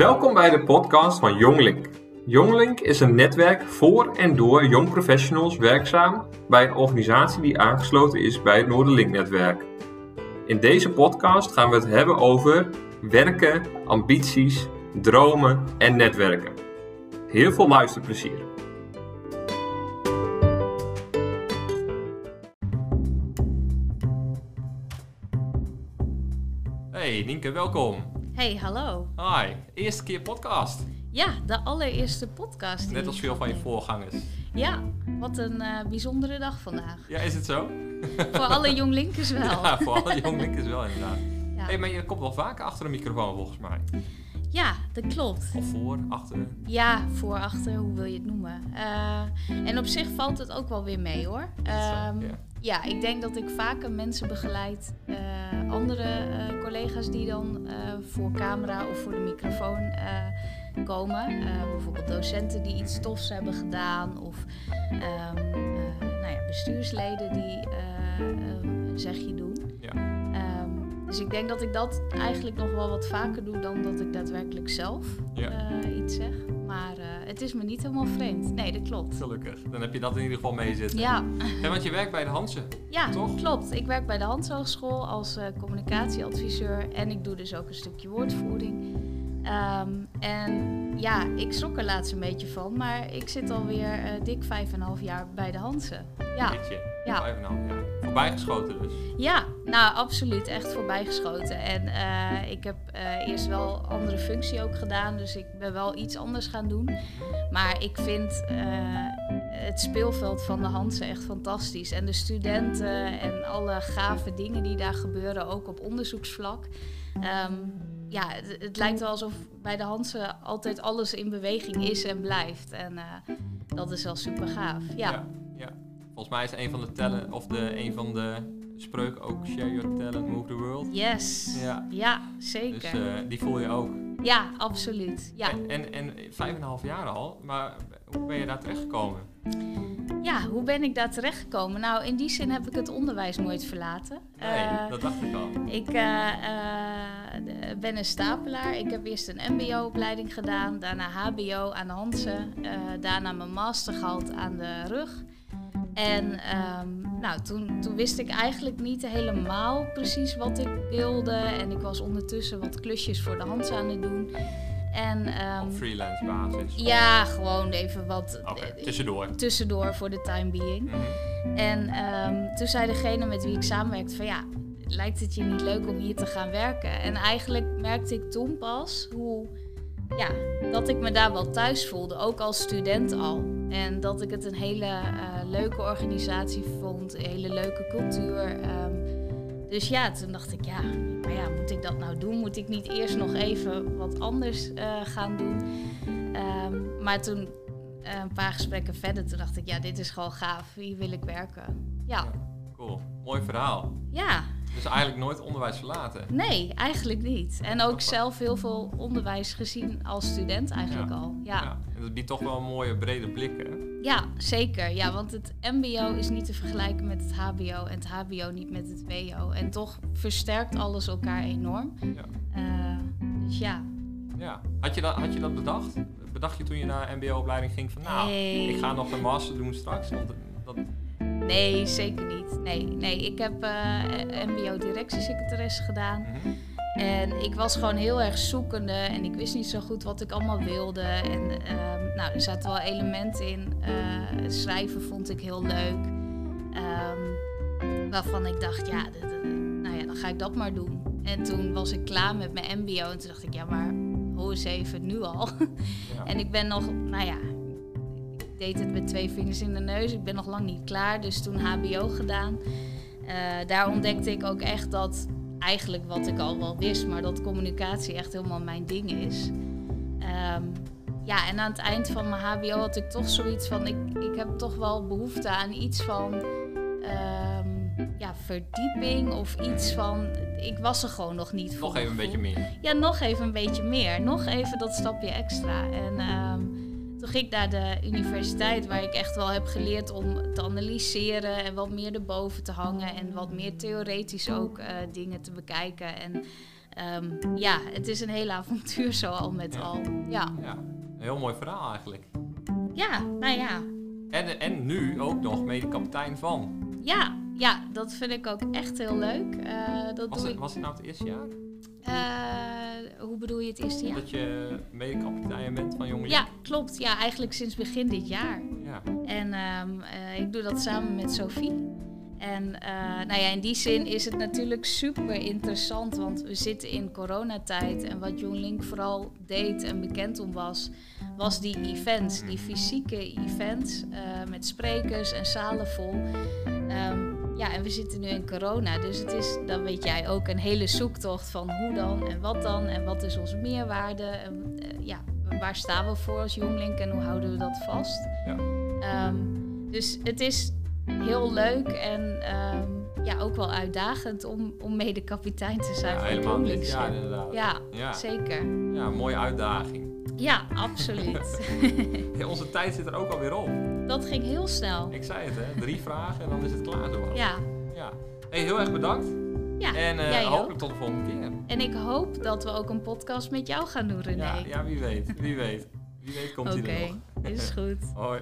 Welkom bij de podcast van Jonglink. Jonglink is een netwerk voor en door jong professionals werkzaam bij een organisatie die aangesloten is bij het Noorderlink-netwerk. In deze podcast gaan we het hebben over werken, ambities, dromen en netwerken. Heel veel luisterplezier. Hey Nienke, welkom. Hey, hallo. Hi, eerste keer podcast. Ja, de allereerste podcast. Net als veel van je voorgangers. Ja, wat een eh, bijzondere dag vandaag. Ja, is het zo? Voor alle jonglinkers wel. Ja, voor alle jonglinkers wel inderdaad. Ja. Hey, maar je komt wel vaker achter een microfoon volgens mij. Ja, dat klopt. Of voor, achter. Ja, voor, achter, hoe wil je het noemen. Eh, en op zich valt het ook wel weer mee hoor. Ehm, Ja. ja, ik denk dat ik vaker mensen begeleid. eh, andere eh, collega's die dan voor camera of voor de microfoon komen. Bijvoorbeeld docenten die iets tofs hebben gedaan. Of ehm, eh, nou ja, bestuursleden die eh, eh, een zegje doen. Dus ik denk dat ik dat eigenlijk nog wel wat vaker doe dan dat ik daadwerkelijk zelf Ja. eh, iets zeg. Maar eh, het is me niet helemaal vreemd. Nee, dat klopt. Gelukkig. Dan heb je dat in ieder geval mee zitten. Ja, Ja, want je werkt bij de Hansen. ja Toch? klopt. Ik werk bij de Hans Hogeschool als eh, communicatieadviseur en ik doe dus ook een stukje woordvoering. Ehm, en ja, ik schrok er laatst een beetje van, maar ik zit alweer dik vijf en een half jaar bij de Hansen. Ja. Ja. Voorbijgeschoten dus. ja, nou absoluut, echt voorbijgeschoten. En eh, ik heb eh, eerst wel andere functie ook gedaan, dus ik ben wel iets anders gaan doen. Maar ik vind eh, het speelveld van de Hansen echt fantastisch. En de studenten en alle gave dingen die daar gebeuren, ook op onderzoeksvlak. Ehm, ja, het, het lijkt wel alsof bij de Hansen altijd alles in beweging is en blijft. En dat is wel super gaaf. Ja, ja. Volgens mij is een van de tellen, of de, een van de spreuken ook share your talent, move the world. yes. Ja. Ja, Dus zeker. eh, die voel je ook. Ja, absoluut. Ja. En, en, en vijf en een half jaar al, maar hoe ben je daar terecht gekomen? ja, hoe ben ik daar terechtgekomen? Nou, in die zin heb ik het onderwijs nooit verlaten. Nee, Eh, dat dacht ik al. Ik eh, ben een stapelaar. Ik heb eerst een MBO-opleiding gedaan, daarna HBO aan de Hansen, daarna mijn master gehaald aan de rug. En ehm, nou, toen, toen wist ik eigenlijk niet helemaal precies wat ik wilde. En ik was ondertussen wat klusjes voor de Hansen aan het doen. En ehm, Op freelance basis. ja, gewoon even wat eh, tussendoor. tussendoor voor de time being. Mhm. En ehm, toen zei degene met wie ik samenwerkte van ja, lijkt het je niet leuk om hier te gaan werken? En eigenlijk merkte ik toen pas hoe, ja, dat ik me daar wel thuis voelde, ook als student al. En dat ik het een hele eh, leuke organisatie vond, een hele leuke cultuur. ehm. dus ja, toen dacht ik ja, maar ja, moet ik dat nou doen? Moet ik niet eerst nog even wat anders eh, gaan doen? Ehm, maar toen eh, een paar gesprekken verder, toen dacht ik, ja, dit is gewoon gaaf. Hier wil ik werken. Ja, Cool. Mooi verhaal. ja. Dus eigenlijk nooit onderwijs verlaten. Nee, eigenlijk niet. En ook zelf heel veel onderwijs gezien als student eigenlijk Ja. al. Ja. En dat biedt toch wel een mooie brede blik, hè? ja, zeker. Ja, want het MBO is niet te vergelijken met het HBO en het HBO niet met het WO. En toch versterkt alles elkaar enorm. Ja. Eh, dus ja. Ja. Had je dat, had je dat bedacht? Bedacht je toen je naar mbo-opleiding ging van... Nou, Nee. ik ga nog een master doen straks. Want dat, Nee, zeker niet. Nee, nee. ik heb eh MBO directiesecretaresse gedaan. Mhm. En ik was gewoon heel erg zoekende en ik wist niet zo goed wat ik allemaal wilde. En ehm, nou, er zaten wel elementen in. Eh, het schrijven vond ik heel leuk. Ehm, waarvan ik dacht, ja, nou ja, dan ga ik dat maar doen. En toen was ik klaar met mijn MBO en toen dacht ik, ja, maar hoe eens even nu al. Ja. En ik ben nog, nou ja, deed het met twee vingers in de neus. Ik ben nog lang niet klaar, dus toen HBO gedaan. Eh, daar ontdekte ik ook echt dat eigenlijk wat ik al wel wist, maar dat communicatie echt helemaal mijn ding is. Ehm, ja, en aan het eind van mijn HBO had ik toch zoiets van: ik, ik heb toch wel behoefte aan iets van ehm, ja, verdieping of iets van. Ik was er gewoon nog niet voor. Nog even een beetje meer. Ja, nog even een beetje meer. Nog even dat stapje extra. En ehm, ging ik naar de universiteit, waar ik echt wel heb geleerd om te analyseren en wat meer erboven te hangen en wat meer theoretisch ook eh, dingen te bekijken. En ehm, ja, het is een hele avontuur zo al met Ja. al. Ja. Ja, een heel mooi verhaal eigenlijk. ja, nou ja. En, en nu ook nog medekapitein van. Ja, ja, dat vind ik ook echt heel leuk. Eh, dat Was doe het, ik. was het nou het eerste jaar? eh, hoe bedoel je het eerste jaar? Dat je medekapitein bent van Jong Ja, klopt. Ja, eigenlijk sinds begin dit jaar. ja. En ehm, eh, ik doe dat samen met Sophie. En eh, nou ja, in die zin is het natuurlijk super interessant, want we zitten in coronatijd. En wat JongLink vooral deed en bekend om was, was die events, die fysieke events eh, met sprekers en zalen vol. Ehm, ja, en we zitten nu in corona, dus het is, dat weet jij ook, een hele zoektocht van hoe dan en wat dan en wat is onze meerwaarde. En, eh, ja, waar staan we voor als JongLink en hoe houden we dat vast? Ja. Ehm, dus het is heel leuk en ehm, ja, ook wel uitdagend om, om mede kapitein te zijn Ja, helemaal Jonglinksschip. inderdaad. Ja, Ja. zeker. Ja, mooie uitdaging. Ja, absoluut. Hey, onze tijd zit er ook alweer op. dat ging heel snel. Ik zei het, hè? Drie vragen en dan is het klaar zo. Ja, ja. Hey, heel erg bedankt. ja. En eh, hopelijk ook. tot de volgende keer. En ik hoop dat we ook een podcast met jou gaan doen, René. Ja, ja, wie weet. Wie weet. Wie weet komt Oké, hij er nog. is goed. Hoi.